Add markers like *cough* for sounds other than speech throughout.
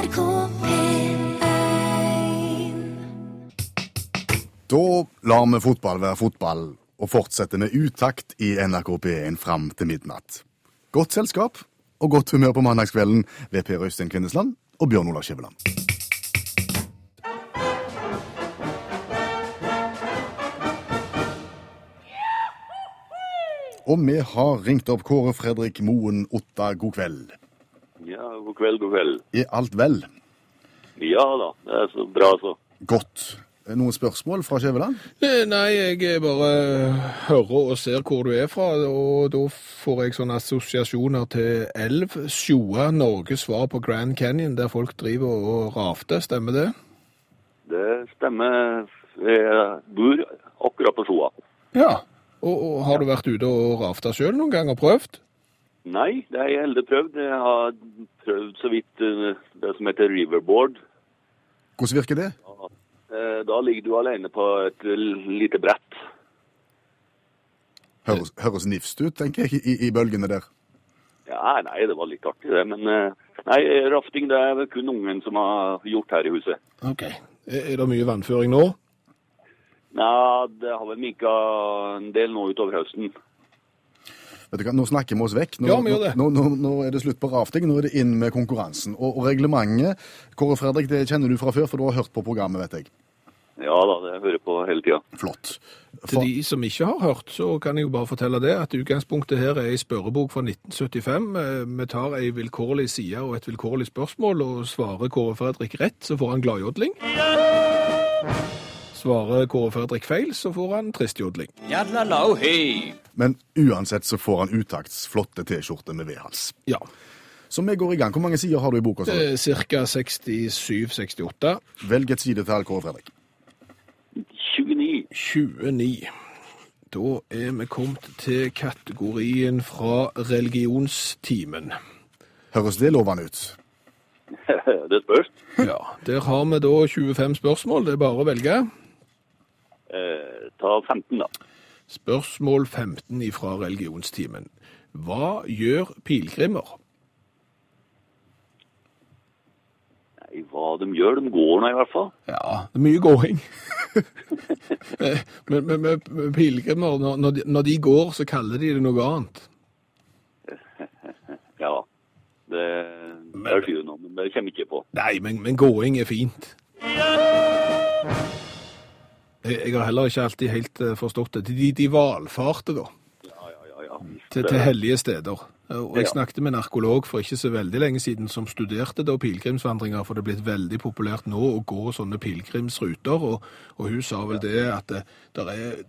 NRK P1 Da lar vi fotball være fotball og fortsetter med utakt i NRK P1 fram til midnatt. Godt selskap og godt humør på mandagskvelden ved Per Øystein Kvindesland og Bjørn Olav Skjæveland. Og vi har ringt opp Kåre Fredrik Moen Otta, god kveld. Ja, god kveld, god kveld. Er alt vel? Ja da, det er så bra så. Godt. Noen spørsmål fra Skjæveland? Eh, Nei, jeg bare hører og ser hvor du er fra, og da får jeg sånne assosiasjoner til elv, Sjoa, Norges svar på Grand Canyon, der folk driver og rafter, stemmer det? Det stemmer. Jeg bor akkurat på Sjoa. Ja. Og, og har du vært ute og rafta sjøl noen gang og prøvd? Nei, det har jeg aldri prøvd. Jeg har prøvd så vidt eh, det som heter riverboard. Hvordan virker det? Eh, Da ligger du alene på et lite brett. Høres, høres nifst ut, tenker jeg, i, i bølgene der. Ja, nei, det var litt artig det, men eh, nei, rafting det er vel kun ungen som har gjort her i huset. Ok. Er er det mye vannføring nå? Nei, det har vel minka en del nå utover høsten. Vet du hva, Nå snakker vi oss vekk. Nå, Ja, vi gjør det. Nå, nå, nå er det slutt på rafting, nå er det inn med konkurransen. Og, og reglementet, Kåre Fredrik, det kjenner du fra før, for du har hørt på programmet, vet jeg. Ja da, det hører jeg på hele tida. Flott. Til de som ikke har hørt, så kan jeg jo bare fortelle det at utgangspunktet her er ei spørrebok fra 1975. Eh, Vi tar ei vilkårlig side og et vilkårlig spørsmål, og svarer Kåre Fredrik rett, så får han gladjodling. Svarer Kåre Fredrik feil, så får han trist jodling. men uansett så får han utakts flotte T-skjorte med V-hals. Ja. Så vi går i gang. Hvor mange sider har du i boka? Ca. 67-68. Velg et sidetall, Kåre Fredrik. 29. 29. Da er vi kommet til kategorien fra religionstimen. Høres det lovende ut? *laughs* det spørs. Ja, Der har vi da 25 spørsmål. Det er bare å velge. Eh, ta 15, da. Spørsmål 15 fra religionstimen. Hva gjør pilegrimer? Nei, hva de gjør, de går nå i hvert fall. Ja, det er mye gåing. *laughs* Men men- men- pilegrimer, når, når de- når de går, så kaller de det noe annet. *laughs* Ja, det, det er sier noe, men det kommer ikke på. Nei, men, men gåing er fint. Jeg, jeg har heller ikke alltid helt eh, forstått det. De, de valfarte, da. Ja, ja, ja, ja. til, til hellige steder. Og jeg snakket med en arkeolog for ikke så veldig lenge siden som studerte da pilegrimsvandringer, for det er blitt veldig populært nå å gå sånne pilegrimsruter, og, og hun sa vel det at det, der er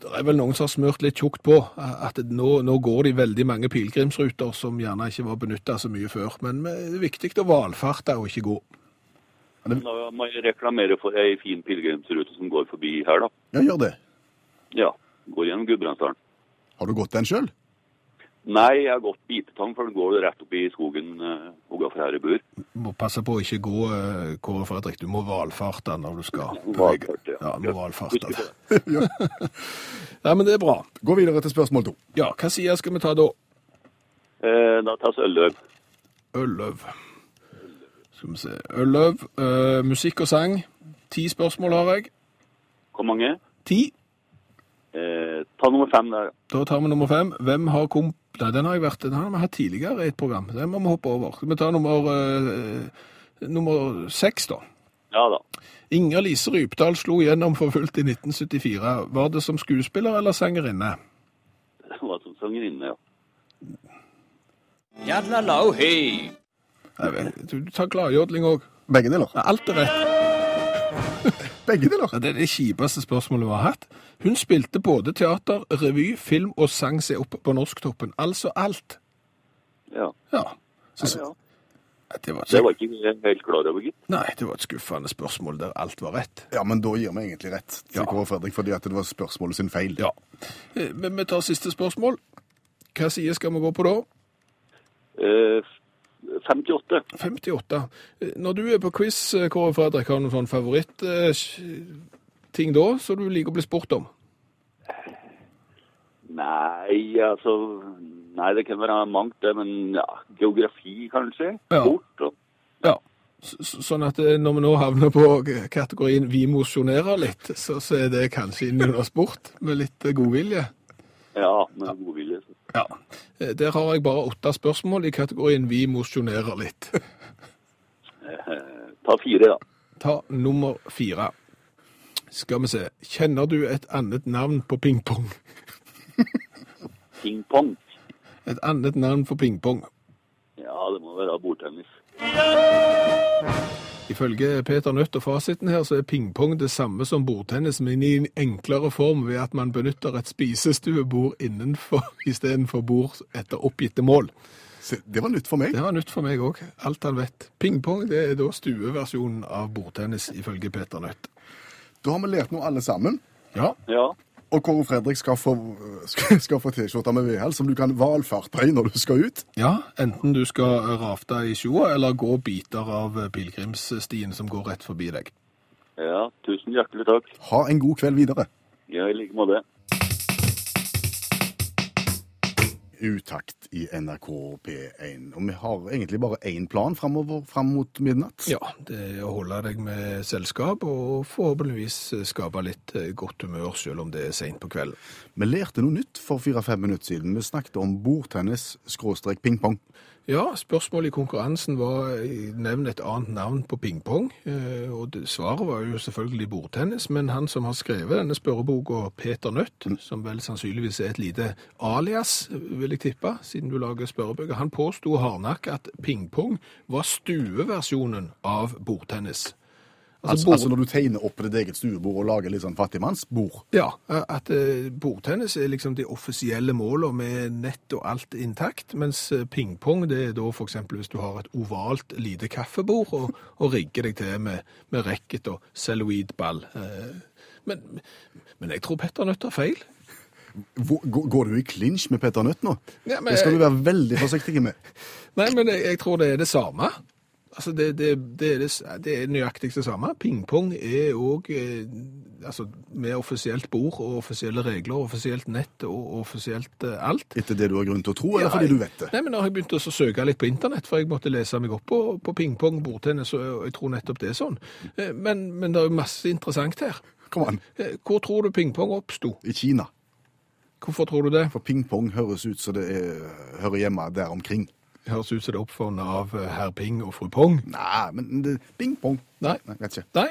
det er vel noen som har smørt litt tjukt på at nå, nå går de veldig mange pilegrimsruter som gjerne ikke var benytta så mye før. Men det er viktig å valfarte og ikke gå. Da må jeg reklamere for ei fin pilegrimsrute som går forbi her, da. Ja, gjør det. Ja, går gjennom Gudbrandsdalen. Har du gått den sjøl? Nei, jeg har gått bitetang, for den går rett opp i skogen uh, her jeg bor. Må passe på å ikke gå, uh, Kåre Fredrik. Du må valfarte når du skal *laughs* bevege ja. Ja, må valfarte. Husker *laughs* Nei, men det er bra. Gå videre til spørsmål to. Ja, hva sier skal vi ta da? Eh, da tas Ølløv. Ølløv. Skal vi se. Ølløv, eh, musikk og sang. Ti spørsmål har jeg. Hvor mange? Ti. Eh, ta nummer fem der. Da tar vi nummer fem. Hvem har komp... Nei, den har jeg vært, den har vi hatt tidligere i et program. Den må vi hoppe over. Skal vi ta nummer, eh, nummer seks, da? Ja da. Inger Lise Rypdal slo gjennom for fullt i 1974. Var det som skuespiller eller sangerinne? Det var som sangerinne, ja. Jadlalau, hei! Du tar gladjodling òg. Begge deler. Ja, Alt er rett. *laughs* Begge deler. Ja, Det er det kjipeste spørsmålet vi har hatt. Hun spilte både teater, revy, film og sang seg opp på Norsktoppen. Altså alt. ja. Ja. Så, så, Det var, Det var ikke helt klar over, gitt. Nei, det var et skuffende spørsmål der alt var rett. ja, men da gir vi egentlig rett til Ja. Kåre Fredrik, fordi at det var spørsmålet sin feil. Ja. Eh, Men vi tar siste spørsmål. Hva side skal vi gå på da? Eh, 58. 58. Eh, Når du er på quiz, Kåre Fredrik, har du noen sånn favoritt-ting da, som du liker å bli spurt om? Nei, altså Nei, det kan være mangt, det, men ja, geografi, kanskje? Ja. Sport og Ja. Sånn at eh, når vi nå havner på kategorien 'vi mosjonerer litt', så, så er det kanskje inn under sport, med litt eh, godvilje. Ja, med godvilje. Ja. Eh, Der har jeg bare åtte spørsmål i kategorien 'vi mosjonerer litt'. *laughs* Ta fire, da. Ta nummer fire. Skal vi se. Kjenner du et annet navn på pingpong? *laughs* Ping-pong. Et annet navn for pingpong. Ja, det må være bordtennis. Ifølge Peter Nødt og fasiten her, så er pingpong det samme som bordtennis, men i en enklere form ved at man benytter et spisestuebord innenfor *laughs* istedenfor bord etter oppgitte mål. Se, Det var nytt for meg. Det var nytt for meg òg. Alt han vet. Pingpong det er da stueversjonen av bordtennis, ifølge Peter Nødt. Da har vi lært noe alle sammen. Ja, Ja, Og Kåre Fredrik skal få, skal, skal få T-skjorte med vedhell som du kan valfarte i når du skal ut. Ja, enten du skal rafte i sjøa eller gå biter av pilegrimsstien som går rett forbi deg. ja, tusen hjertelig takk. Ha en god kveld videre. Ja, i like måte. Utakt i NRK P1. Og vi har egentlig bare én plan framover fram mot midnatt. Ja, det er å holde deg med selskap og forhåpentligvis skape litt eh, godt humør, selv om det er seint på kvelden. Vi lærte noe nytt for fire-fem minutter siden. Vi snakket om bordtennis skråstrek pingpong. Ja, spørsmålet i konkurransen var eh, nevn et annet navn på pingpong. eh, Og svaret var jo selvfølgelig bordtennis, men han som har skrevet denne spørreboka, Peter Nødt, som vel sannsynligvis er et lite alias, vil jeg tippe, siden du lager spørrebøker, han påsto hardnakket at pingpong var stueversjonen av bordtennis. Altså, bord- altså når du tegner opp ditt eget stuebord og lager litt sånn fattigmannsbord. Ja, at eh, bordtennis er liksom de offisielle målene med nett og alt intakt, mens eh, pingpong det er da eksempel hvis du har et ovalt lite kaffebord og, og rigger deg til med, med racket og celluloidball. Eh, Men, men jeg tror Petter Nødt har feil. Går, går du i klinsj med Petter Nødt nå? Ja, men- Det skal du være veldig forsiktig med. Nei, men jeg, jeg tror det er det samme. Altså, det, det, det, er, det, er nøyaktig det samme. Pingpong er òg eh, altså, med offisielt bord og offisielle regler, offisielt nett og offisielt eh, alt. Etter det du har grunn til å tro, eller Ja, fordi du vet det? Nei, men Nå har jeg begynt å søke litt på internett, for jeg måtte lese meg opp på, på pingpong, bordtennis, og jeg tror nettopp det er sånn. Eh, Men, men det er jo masse interessant her. Kom an. Hvor tror du pingpong oppsto? I Kina. Hvorfor tror du det? For pingpong høres ut som det er, hører hjemme der omkring. Det høres ut som det er oppfunnet av eh, herr Ping og fru Pong. Nei, men det, ping-pong. Nei. Nei, vet ikke. Nei,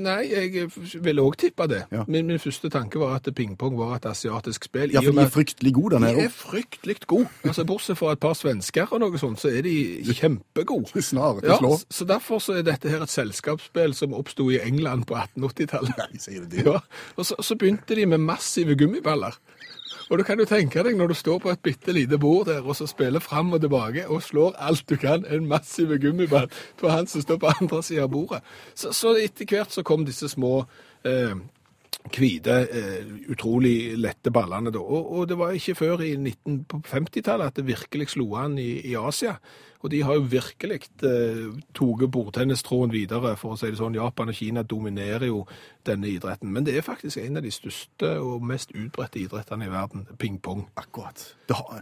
nei, jeg ville òg tippa det. Ja. Min, min første tanke var at pingpong var et asiatisk spill. Ja, for de er fryktelig gode der De er fryktelig gode. Altså, bortsett fra et par svensker og noe sånt, så er de kjempegode. *laughs* Snarere til Ja, slå. så derfor så er dette her et selskapsspill som oppsto i England på 1880-tallet. Nei, sier du det? Ja, og så, så begynte de med massive gummiballer. Og du kan jo tenke deg når du står på et bitte lite bord der og så spiller fram og tilbake og slår alt du kan, en massiv gummiball på han som står på andre siden av bordet. Så, så etter hvert så kom disse små eh, eh, utrolig lette ballene da. Og, og det var ikke før i 19, på 50-tallet at det virkelig slo an i, i Asia. Og de har jo virkelig eh, tatt bordtennistråden videre, for å si det sånn. Japan og Kina dominerer jo denne idretten. Men det er faktisk en av de største og mest utbredte idrettene i verden, pingpong. Akkurat. Det har,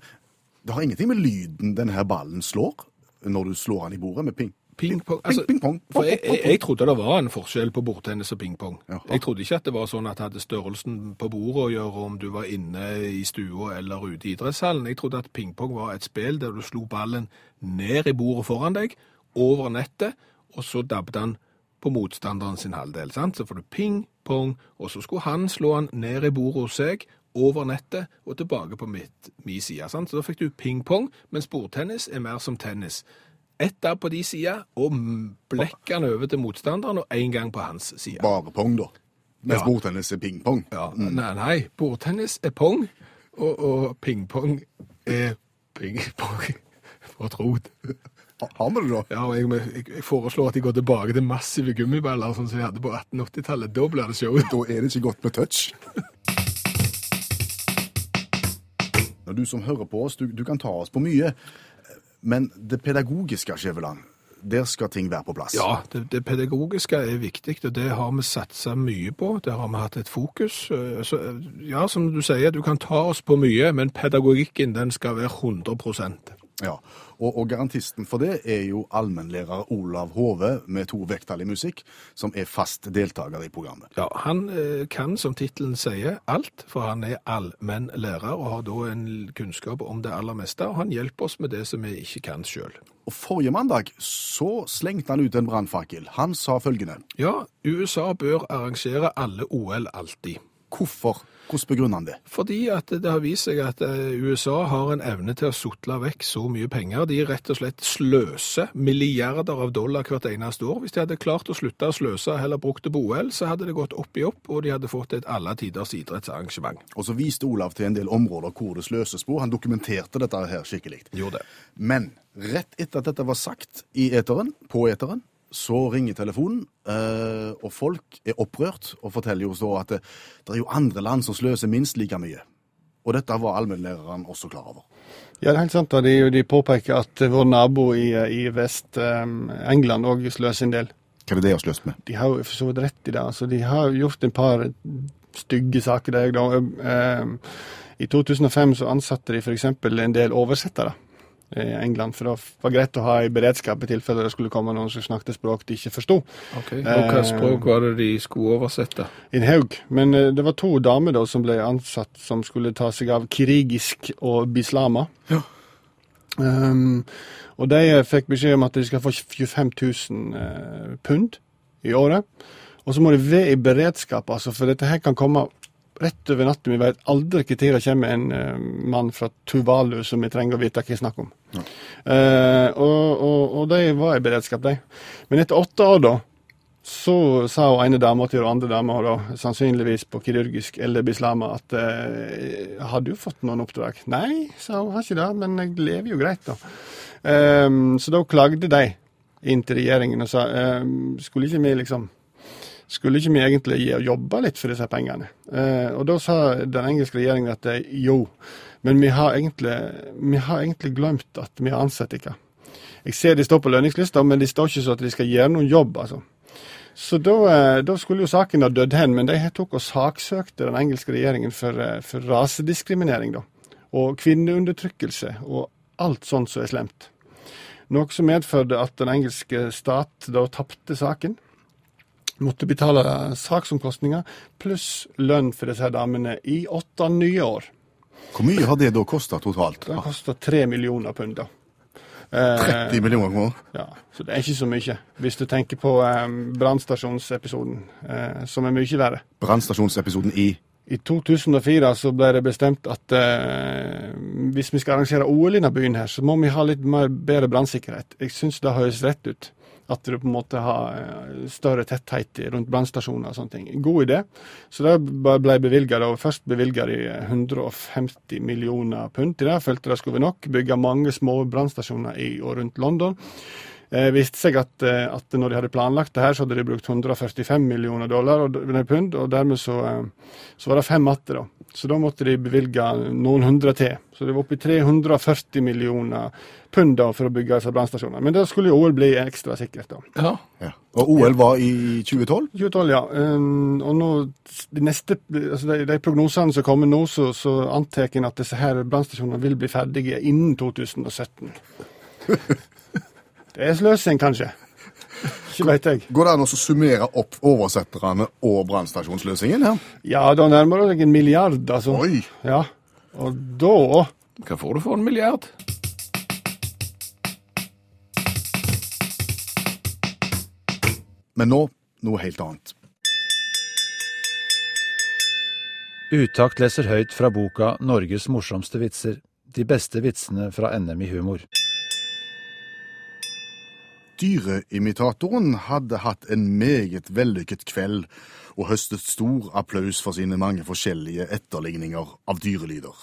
det har ingenting med lyden denne ballen slår, når du slår den i bordet med ping. Pingpong, Ping, altså, ping, pong. for jeg, jeg, jeg trodde det var en forskjell på bordtennis og pingpong. Ja, Jeg trodde ikke at det var sånn at det hadde størrelsen på bordet å gjøre om du var inne i stua eller ute i idrettshallen. Jeg trodde at pingpong var et spill der du slo ballen ned i bordet foran deg, over nettet, og så dabbet han på motstanderen sin halvdel. sant? Så får du ping, pong, og så skulle han slå han ned i bordet hos seg, over nettet og tilbake på mitt, min side. sant? Så da fikk du ping-pong, mens bordtennis er mer som tennis. Ett der på de sida, og blekker han over til motstanderen, og én gang på hans side. Bare pong, da. Mens Ja. bordtennis er pingpong? Ja. Mm. Nei, nei, bordtennis er pong, og, og pingpong er pingpong. *laughs* For trot. Ha- Har vi det, da? Ja, og jeg, jeg, jeg foreslår at de går tilbake til massive gummiballer, sånn som vi hadde på 1880-tallet. Da blir det show. *laughs* Da er det ikke godt med touch. *laughs* Du som hører på oss, du, du kan ta oss på mye. Men det pedagogiske, Skjæveland, der skal ting være på plass. Ja, det, det pedagogiske er viktig, og det har vi satsa mye på. Der har vi hatt et fokus. Eh, Så, ja, som du sier, du kan ta oss på mye, men pedagogikken den skal være 100 Ja, og, og garantisten for det er jo allmennlærer Olav Hove med to vekttall i musikk, som er fast deltaker i programmet. Ja, Han eh, kan, som tittelen sier, alt, for han er allmennlærer og har da en kunnskap om det aller meste. Og han hjelper oss med det som vi ikke kan sjøl. Og Forrige mandag så slengte han ut en brannfakkel. Han sa følgende. Ja, USA bør arrangere alle OL alltid. Hvorfor? Hvordan begrunner han det? Fordi at det har vist seg at eh, USA har en evne til å sotle vekk så mye penger. De rett og slett sløser milliarder av dollar hvert eneste år. Hvis de hadde klart å slutte å sløse og heller brukt det på OL, så hadde det gått opp i opp, og de hadde fått et alle tiders idrettsarrangement. Og så viste Olav til en del områder hvor det sløses på. Han dokumenterte dette her skikkelig. Gjorde det. Men rett etter at dette var sagt i eteren, på eteren, så ringer telefonen, eh, og folk er opprørt og forteller jo så at det, det er jo andre land som sløser minst like mye. Og dette var allmennlæreren også klar over. Ja, det er helt sant. og De, de påpeker at vår nabo i, i vest, eh, England, òg sløser en del. Hva er det de har sløst med? De har jo for så vidt rett i det. altså De har gjort en par stygge saker. Der, da. Eh, I 2005 så ansatte de f.eks. en del oversettere i England, for det var greit å ha i beredskap i tilfelle det skulle komme noen som snakket språk de ikke forsto. Okay. Og hva språk var det de skulle oversette? En haug. Men eh, det var to damer da som ble ansatt som skulle ta seg av kirigisk og bislama. Ja. Um, og de eh, fikk beskjed om at de skal få 25 000 eh, pund i året. Og så må de være i beredskap, altså, for dette her kan komme rett over natta. Vi vet aldri når det kommer en eh, mann fra Tuvalu som vi trenger å vite hva er snakk om. Eh, og, og, og de var i beredskap, de. Men etter åtte år, da, så sa hun ene dama til den andre dama, da, sannsynligvis på kirurgisk eller bislama, at eh, har du fått noen oppdrag? Nei, sa hun, har ikke det, men jeg lever jo greit, da. Eh, så da klagde de inn til regjeringen og sa eh, skulle ikke vi liksom skulle ikke vi egentlig jobbe litt for disse pengene? Eh, og da sa den engelske regjeringen at jo, men vi har, egentlig, vi har egentlig glemt at vi har ansatt dere. Jeg ser de står på lønningslista, men de står ikke så at de skal gjøre noen jobb, altså. Så da, eh, da skulle jo saken ha dødd hen, men de tok og saksøkte den engelske regjeringen for, eh, for rasediskriminering, da. Og kvinneundertrykkelse, og alt sånt som er slemt. Noe som medførte at den engelske stat da tapte saken måtte betale saksomkostninger pluss lønn for disse damene i åtte nye år. Hvor mye har det da kosta totalt? Det har kosta tre millioner pund. da. Eh, 30 millioner kroner? ja, så det er ikke så mye. Hvis du tenker på eh, brannstasjonsepisoden, eh, som er mye verre. Brannstasjonsepisoden i I 2004 så ble det bestemt at eh, hvis vi skal arrangere OL i denne byen, her, så må vi ha litt mer bedre brannsikkerhet. Jeg syns det høres rett ut. At du på en måte har eh, større tetthet rundt brannstasjoner og sånne ting. God idé. Så det ble bevilga, først bevilga de 150 millioner pund til det. Følte det skulle være nok. Bygge mange små brannstasjoner i og rundt London. Eh, viste seg at, eh, at når de hadde planlagt det her, så hadde de brukt 145 millioner dollar og, pund, og dermed så, eh, så var det fem matter, da. Så da måtte de bevilge noen hundre til. Så det var oppi 340 millioner pund da for å bygge disse brannstasjonene. Men da skulle jo OL bli ekstra sikkert, da. Ja. ja. Og OL var i 2012? 2012, ja. Um, og nå, de neste, altså de, de prognosene som kommer nå, så, så antar en at disse her brannstasjonene vil bli ferdige innen 2017. *laughs* Det er sløsing, kanskje. Ikke vet jeg. Går det an å summere opp oversetterne og brannstasjonsløsningen her? Ja, da nærmer det deg en milliard, altså. Oi! Ja. Og da Hva får du for en milliard? Men nå noe helt annet. Utakt leser høyt fra boka 'Norges morsomste vitser'. De beste vitsene fra NM i humor. Dyreimitatoren hadde hatt en meget vellykket kveld og høstet stor applaus for sine mange forskjellige etterligninger av dyrelyder.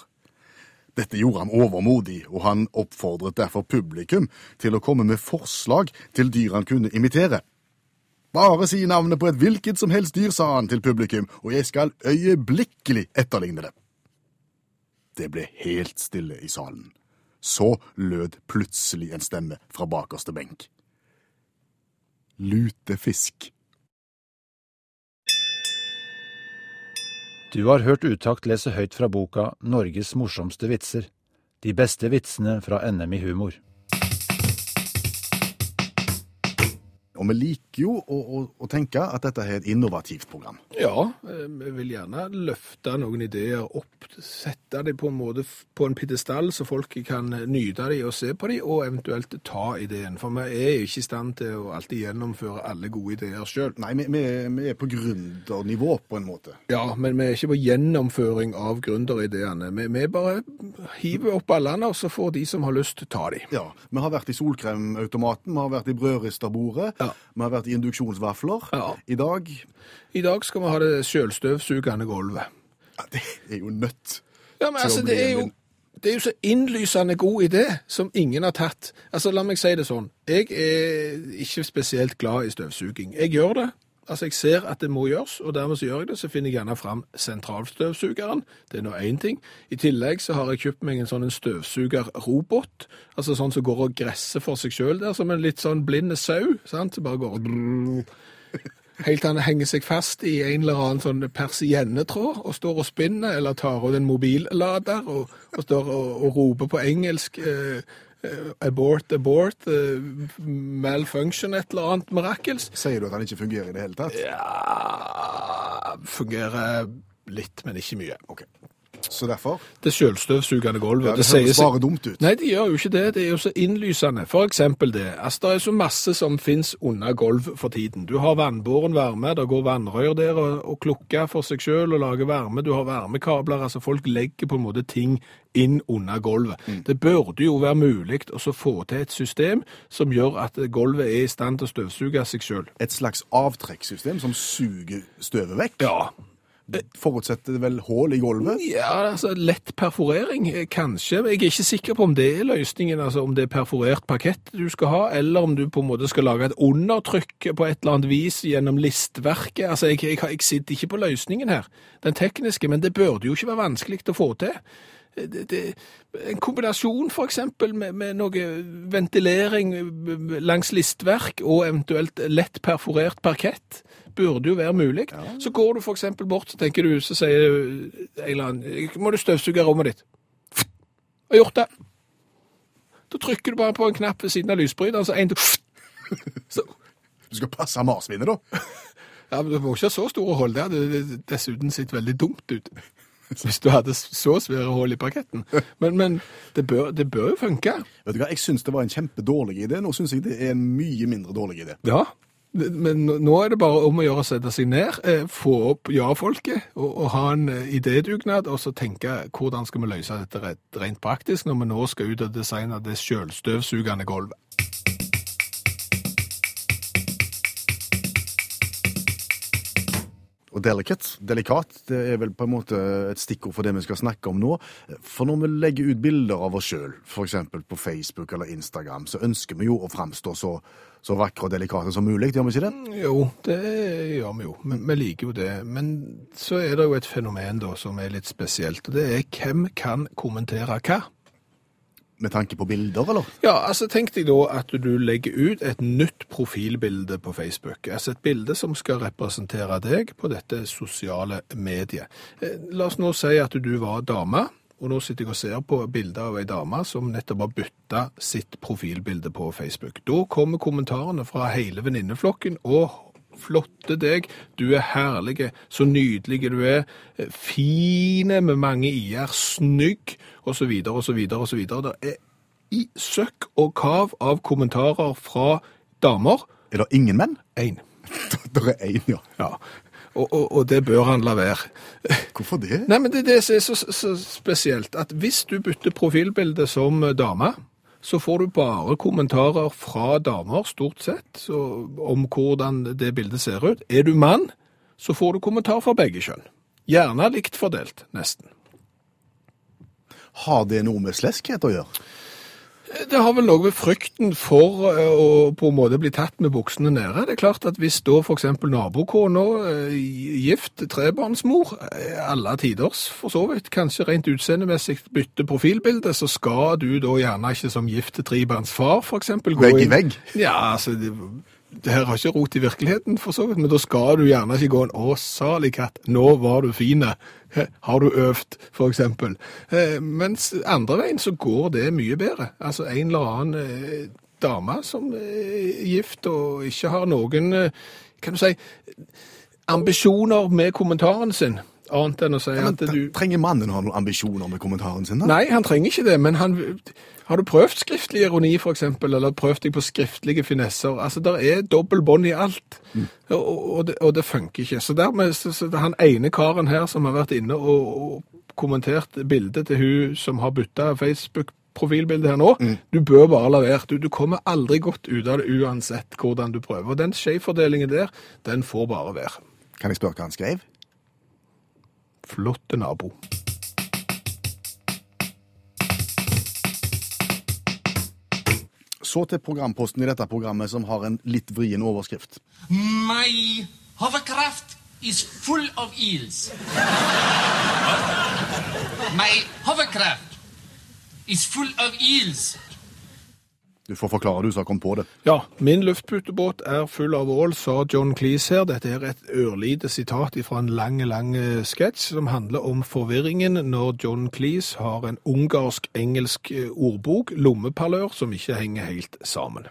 Dette gjorde han overmodig, og han oppfordret derfor publikum til å komme med forslag til dyr han kunne imitere. Bare si navnet på et hvilket som helst dyr, sa han til publikum, og jeg skal øyeblikkelig etterligne det. Det ble helt stille i salen. Så lød plutselig en stemme fra bakerste benk. Lutefisk. Du har hørt Utakt lese høyt fra boka 'Norges morsomste vitser'. De beste vitsene fra NM i humor. Og vi liker jo å, å, å tenke at dette er et innovativt program. Ja, eh, vi vil gjerne løfte noen ideer opp, sette dem på en måte på en pidestall, så folk kan nyte dem og se på dem, og eventuelt ta ideen. For vi er ikke i stand til å alltid gjennomføre alle gode ideer sjøl. Nei, vi, vi, vi er på gründernivå på en måte. Ja, men vi er ikke på gjennomføring av gründerideene. Vi, vi bare hiver opp ballene, og så får de som har lyst, ta dem. Ja, Vi har vært i solkremautomaten, vi har vært i brødristerbordet, Ja. Vi har vært i induksjonsvafler. Ja. I dag I dag skal vi ha det sjølstøvsugende gulvet. ja, Det er jo nødt. Ja, men altså, det er jo det er jo så innlysende god idé som ingen har tatt. Altså, La meg si det sånn. Jeg er ikke spesielt glad i støvsuging. Jeg gjør det. Altså, Jeg ser at det må gjøres, og dermed så gjør jeg det. Så finner jeg gjerne fram sentralstøvsugeren. Det er nå én ting. I tillegg så har jeg kjøpt meg en sånn støvsugerrobot. Altså sånn som går og gresser for seg sjøl der, som en litt sånn blind sau. sant? Som bare går og *laughs* Helt til han henger seg fast i en eller annen sånn persiennetråd og står og spinner, eller tar ut en mobillader og, og står og, og roper på engelsk eh, eh, abort, abort, eh, malfunction, et eller annet mirakels. Sier du at han ikke fungerer i det hele tatt? Ja Fungerer litt, men ikke mye. Ok. Så derfor Det sjølstøvsugende gulvet. ja, Det, sier høres bare dumt ut. Nei, de gjør jo ikke det. Det er jo så innlysende. For eksempel det. Altså, det er så masse som finnes under gulv for tiden. Du har vannbåren varme, det går vannrør der og, og klukker for seg selv og lager varme. Du har varmekabler. Altså, folk legger på en måte ting inn under gulvet. Det burde jo være mulig å få til et system som gjør at gulvet er i stand til å støvsuge seg selv. Et slags avtrekkssystem som suger støvet vekk. Ja. Forutsetter det vel hull i gulvet? Ja, altså lett perforering, eh, kanskje. Jeg er ikke sikker på om det er løsningen, altså om det er perforert parkett du skal ha, eller om du på en måte skal lage et undertrykk på et eller annet vis gjennom listverket. Altså, jeg, jeg, jeg sitter ikke på løsningen her, den tekniske, men det burde jo ikke være vanskelig å få til. Det, det, en kombinasjon for eksempel med, med noe ventilering langs listverk og eventuelt lett perforert parkett burde jo være mulig. Så går du eksempel bort, så tenker du, så sier en må du støvsuge rommet ditt. Har gjort det. Da trykker du bare på en knapp ved siden av lysbryteren, så *laughs* så, Du skal passe marsvinet, da. *laughs* ja, men du må ikke ha så store hull det, hadde dessuten sitter veldig dumt ut. *laughs* Hvis du hadde så svære hull i parketten. Men, men det, bør, det bør jo funke. Vet du hva, Jeg syns det var en kjempedårlig idé. Nå syns jeg det er en mye mindre dårlig idé. Ja, men nå- er det bare om å gjøre å sette seg ned, eh, få opp ja-folket og, og ha en eh, idédugnad, og så tenke hvordan skal vi løse dette rent praktisk når vi nå skal ut og designe det sjølstøvsugende gulvet. Og delicate, delikat, det er vel på en måte et stikkord for det vi skal snakke om nå. For når vi legger ut bilder av oss sjøl, f.eks. på Facebook eller Instagram, så ønsker vi jo å framstå så, så vakre og delikate som mulig, gjør vi ikke det? Jo, det gjør vi jo. Vi liker jo det. Men så er det jo et fenomen da som er litt spesielt, og det er hvem kan kommentere hva? Med tanke på bilder, eller? Ja, altså tenk deg da at du legger ut et nytt profilbilde på Facebook. Altså et bilde som skal representere deg på dette sosiale mediet. Eh, La oss nå si at du var dame, og nå sitter jeg og ser på bilder av ei dame som nettopp har bytta sitt profilbilde på Facebook. Da kommer kommentarene fra hele venninneflokken. Å, flotte deg, du er herlige, så nydelige du er, eh, fine med mange i-er, snygg, så så og så videre. Det er i søkk og kav av kommentarer fra damer. Er det ingen menn? Én. *laughs* Det er én, ja. Ja. Og, og, og det bør han la være. Hvorfor det? Nei, men det det er så, så spesielt, at hvis du bytter profilbilde som dame, så får du bare kommentarer fra damer, stort sett, om hvordan det bildet ser ut. Er du mann, så får du kommentar fra begge kjønn. Gjerne likt fordelt, nesten. Har det noe med sleskhet å gjøre? Det har vel noe med frykten for eh, å på en måte bli tatt med buksene nede. Det er klart at hvis da eksempel nabokona, eh, gift, trebarnsmor, eh, alle tiders for så vidt, kanskje rent utseendemessig bytter profilbilde, så skal du da gjerne ikke som gift trebarnsfar eksempel gå Vegg i vegg? Ja, altså det, her har ikke rot i virkeligheten, for så vidt, men da skal du gjerne ikke gå en 'Å, salig katt, nå var du fine'. Har du øvd, for eksempel. Eh, Mens andre veien så går det mye bedre. Altså en eller annen eh, dame som er gift og ikke har noen, eh, kan du si, ambisjoner med kommentaren sin, annet enn å si Men at du... Trenger mannen å ha noen ambisjoner med kommentaren sin? da? Nei, han trenger ikke det, men han, har du prøvd skriftlig ironi eksempel, eller prøvd deg på skriftlige finesser? Altså, der er dobbel bånd i alt, og, og, det, og det funker ikke. Så dermed, så, så han ene karen her som har vært inne og, og kommentert bildet til hun som har bytta Facebook profilbildet her nå, du bør bare la være. Du, du kommer aldri godt ut av det uansett hvordan du prøver. Og den skjevfordelingen der, den får bare være. Kan jeg spørre hva han skrev? Flotte nabo. Så til programposten i dette programmet som har en litt vrien overskrift. My hovercraft is full of eels. My hovercraft is full of eels. Du får forklare, du som kommet på det. Ja, min luftputebåt er full av ål, sa John Cleese her. Dette er et ørlite sitat fra en lang, lang eh, sketsj som handler om forvirringen når John Cleese har en ungarsk-engelsk eh, ordbok, lommeparlør, som ikke henger helt sammen.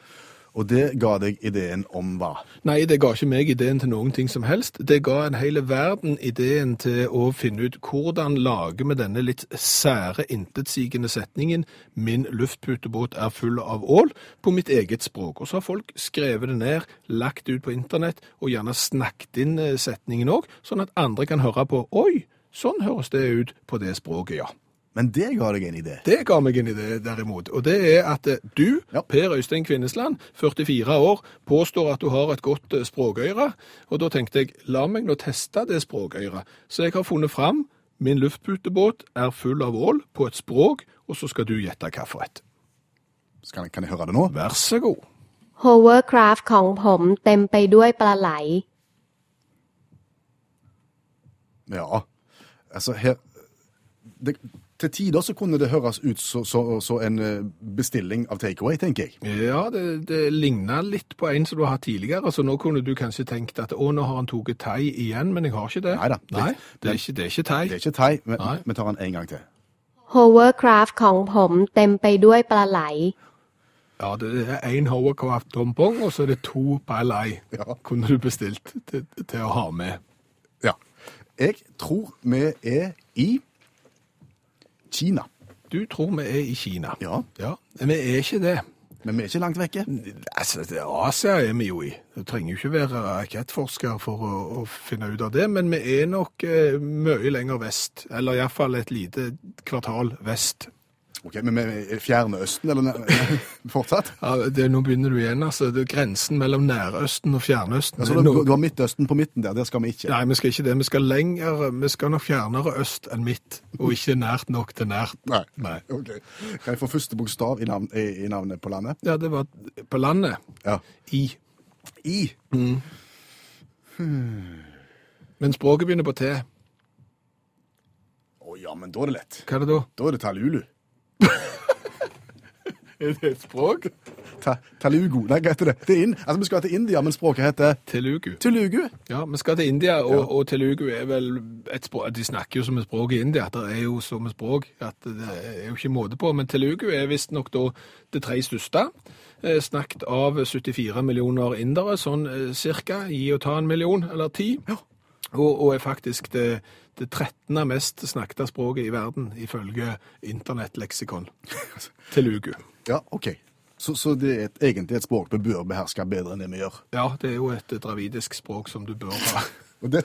Og det ga deg ideen om hva? Nei, det ga ikke meg ideen til noen ting som helst. Det ga en hele verden ideen til å finne ut hvordan lage med denne litt sære, intetsigende setningen «Min luftputebåt er full av ål» på mitt eget språk. Og så har folk skrevet det ned, lagt det ut på internett, og gjerne snakket inn eh, setningen òg, sånn at andre kan høre på «Oi, sånn høres det ut på det språket, ja». Men det ga deg en idé. Det ga meg en idé, derimot. Og det er at eh, du, Ja. Per Øystein Kvinnesland, 44 år, påstår at du har et godt eh, språkøyre. Og da tenkte jeg, la meg nå teste det språkøyret. Så jeg har funnet fram min luftputebåt er full av ål på et språk, og så skal du gjette hva for et. Skal, kan jeg høre det nå? Vær så god. Hovercraft ของผมเต็มไปด้วยปลาไหล Ja. Altså, her det, Til tider så kunne det høres ut som så, så en eh, bestilling av takeaway, tenker jeg. Ja, det, det ligner litt på en som du har hatt tidligere, så nå kunne du kanskje tenkt at å, nå har han tatt thai igjen, men jeg har ikke det. Neida, det- Nei, det er ikke, det er ikke thai. Det er ikke thai, men Nei. vi tar den en gang til. Hovercraft ของผมเต็มไปด้วยปลาไหล Ja, det er en hovercraft tompong, og så er det to palai. Ja. Kunne du bestilt til, til å ha med. Ja. Jeg tror vi er i Kina. Du tror vi er i Kina. Ja. Ja, vi er ikke det. Men vi er ikke langt vekke. Altså, Asia er vi jo i. Du trenger jo ikke være rakettforsker for å, å finne ut av det, men vi er nok eh, mye lenger vest. Eller iallfall et lite kvartal vest. Ok, Men er Fjerne Østen, eller *laughs* fortsatt? Ja, det, nå begynner du igjen, altså. Det er grensen mellom Nærøsten og Fjernøsten. Altså, du, du har Midtøsten på midten der, der skal vi ikke. Nei, vi skal ikke det. Vi skal lenger, vi skal nok fjernere øst enn midt, og ikke nært nok til nært. Nei. Nei. Ok. Kan jeg få første bokstav i, navn, i, i navnet på landet? Ja, det var på landet. Ja. I. I. Men språket begynner på T. Å ja, men da er det lett. Hva er det da? Da er det Talulu. *laughs* Er det et språk? Ta, talugu. Nei, hva heter det? Det er inn. Altså, vi skal til India, men språket heter Telugu. Telugu. Ja, vi skal til India, og, og telugu er vel et språk De snakker jo som et språk i India. Det er jo som et språk at det er jo ikke måte på. Men telugu er visstnok da det tre største. Eh, Snakket av 74 millioner indere, sånn eh, cirka. Gi og ta en million, eller ti Og, og er faktisk det, det 13. mest snakkede språket i verden, ifølge internettleksikon. *laughs* Telugu. Ja, ok. Så, så det er et, egentlig et språk vi bør beherske bedre enn det vi gjør. Ja, det er jo et dravidisk språk som du bør ha. *laughs* Og det,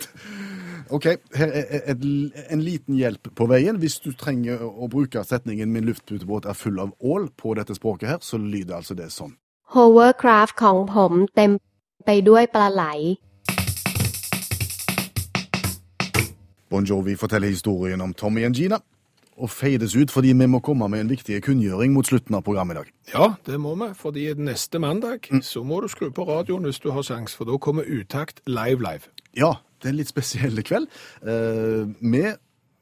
ok, her er et, en liten hjelp på veien. Hvis du trenger å bruke setningen 'min luftputebåt er full av ål' på dette språket her, så lyder altså det sånn. Hovercraft ของผมเต็มไปด้วยปลาไหล Bon Jovi forteller historien om Tommy og Gina, og feides ut fordi vi må komme med en viktig kunngjøring mot slutten av programmet i dag. Ja, det må vi, fordi neste mandag så må du skru på radioen hvis du har sjans, for da kommer Utakt live live. Ja, det er en litt spesiell kveld. Eh, vi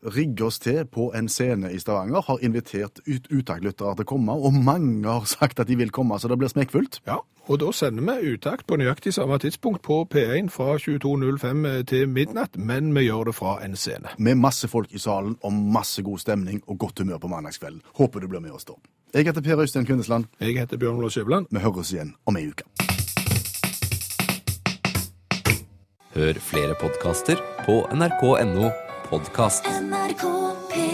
rigge oss til på en scene i Stavanger, har invitert ut uttakslyttere til å komme, og mange har sagt at de vil komme, så det blir smekkfullt. Ja, og da sender vi uttakt på nøyaktig samme tidspunkt på P1 fra 22.05 til midnatt, men vi gjør det fra en scene. Med masse folk i salen og masse god stemning og godt humør på mandagskvelden. Håper du blir med oss da. Jeg heter Per Øystein Kvindesland. Jeg heter Bjørn Olav Skjæveland. Vi høres igjen om ei uke. Hør flere podkaster på nrk.no podkast. NRK P1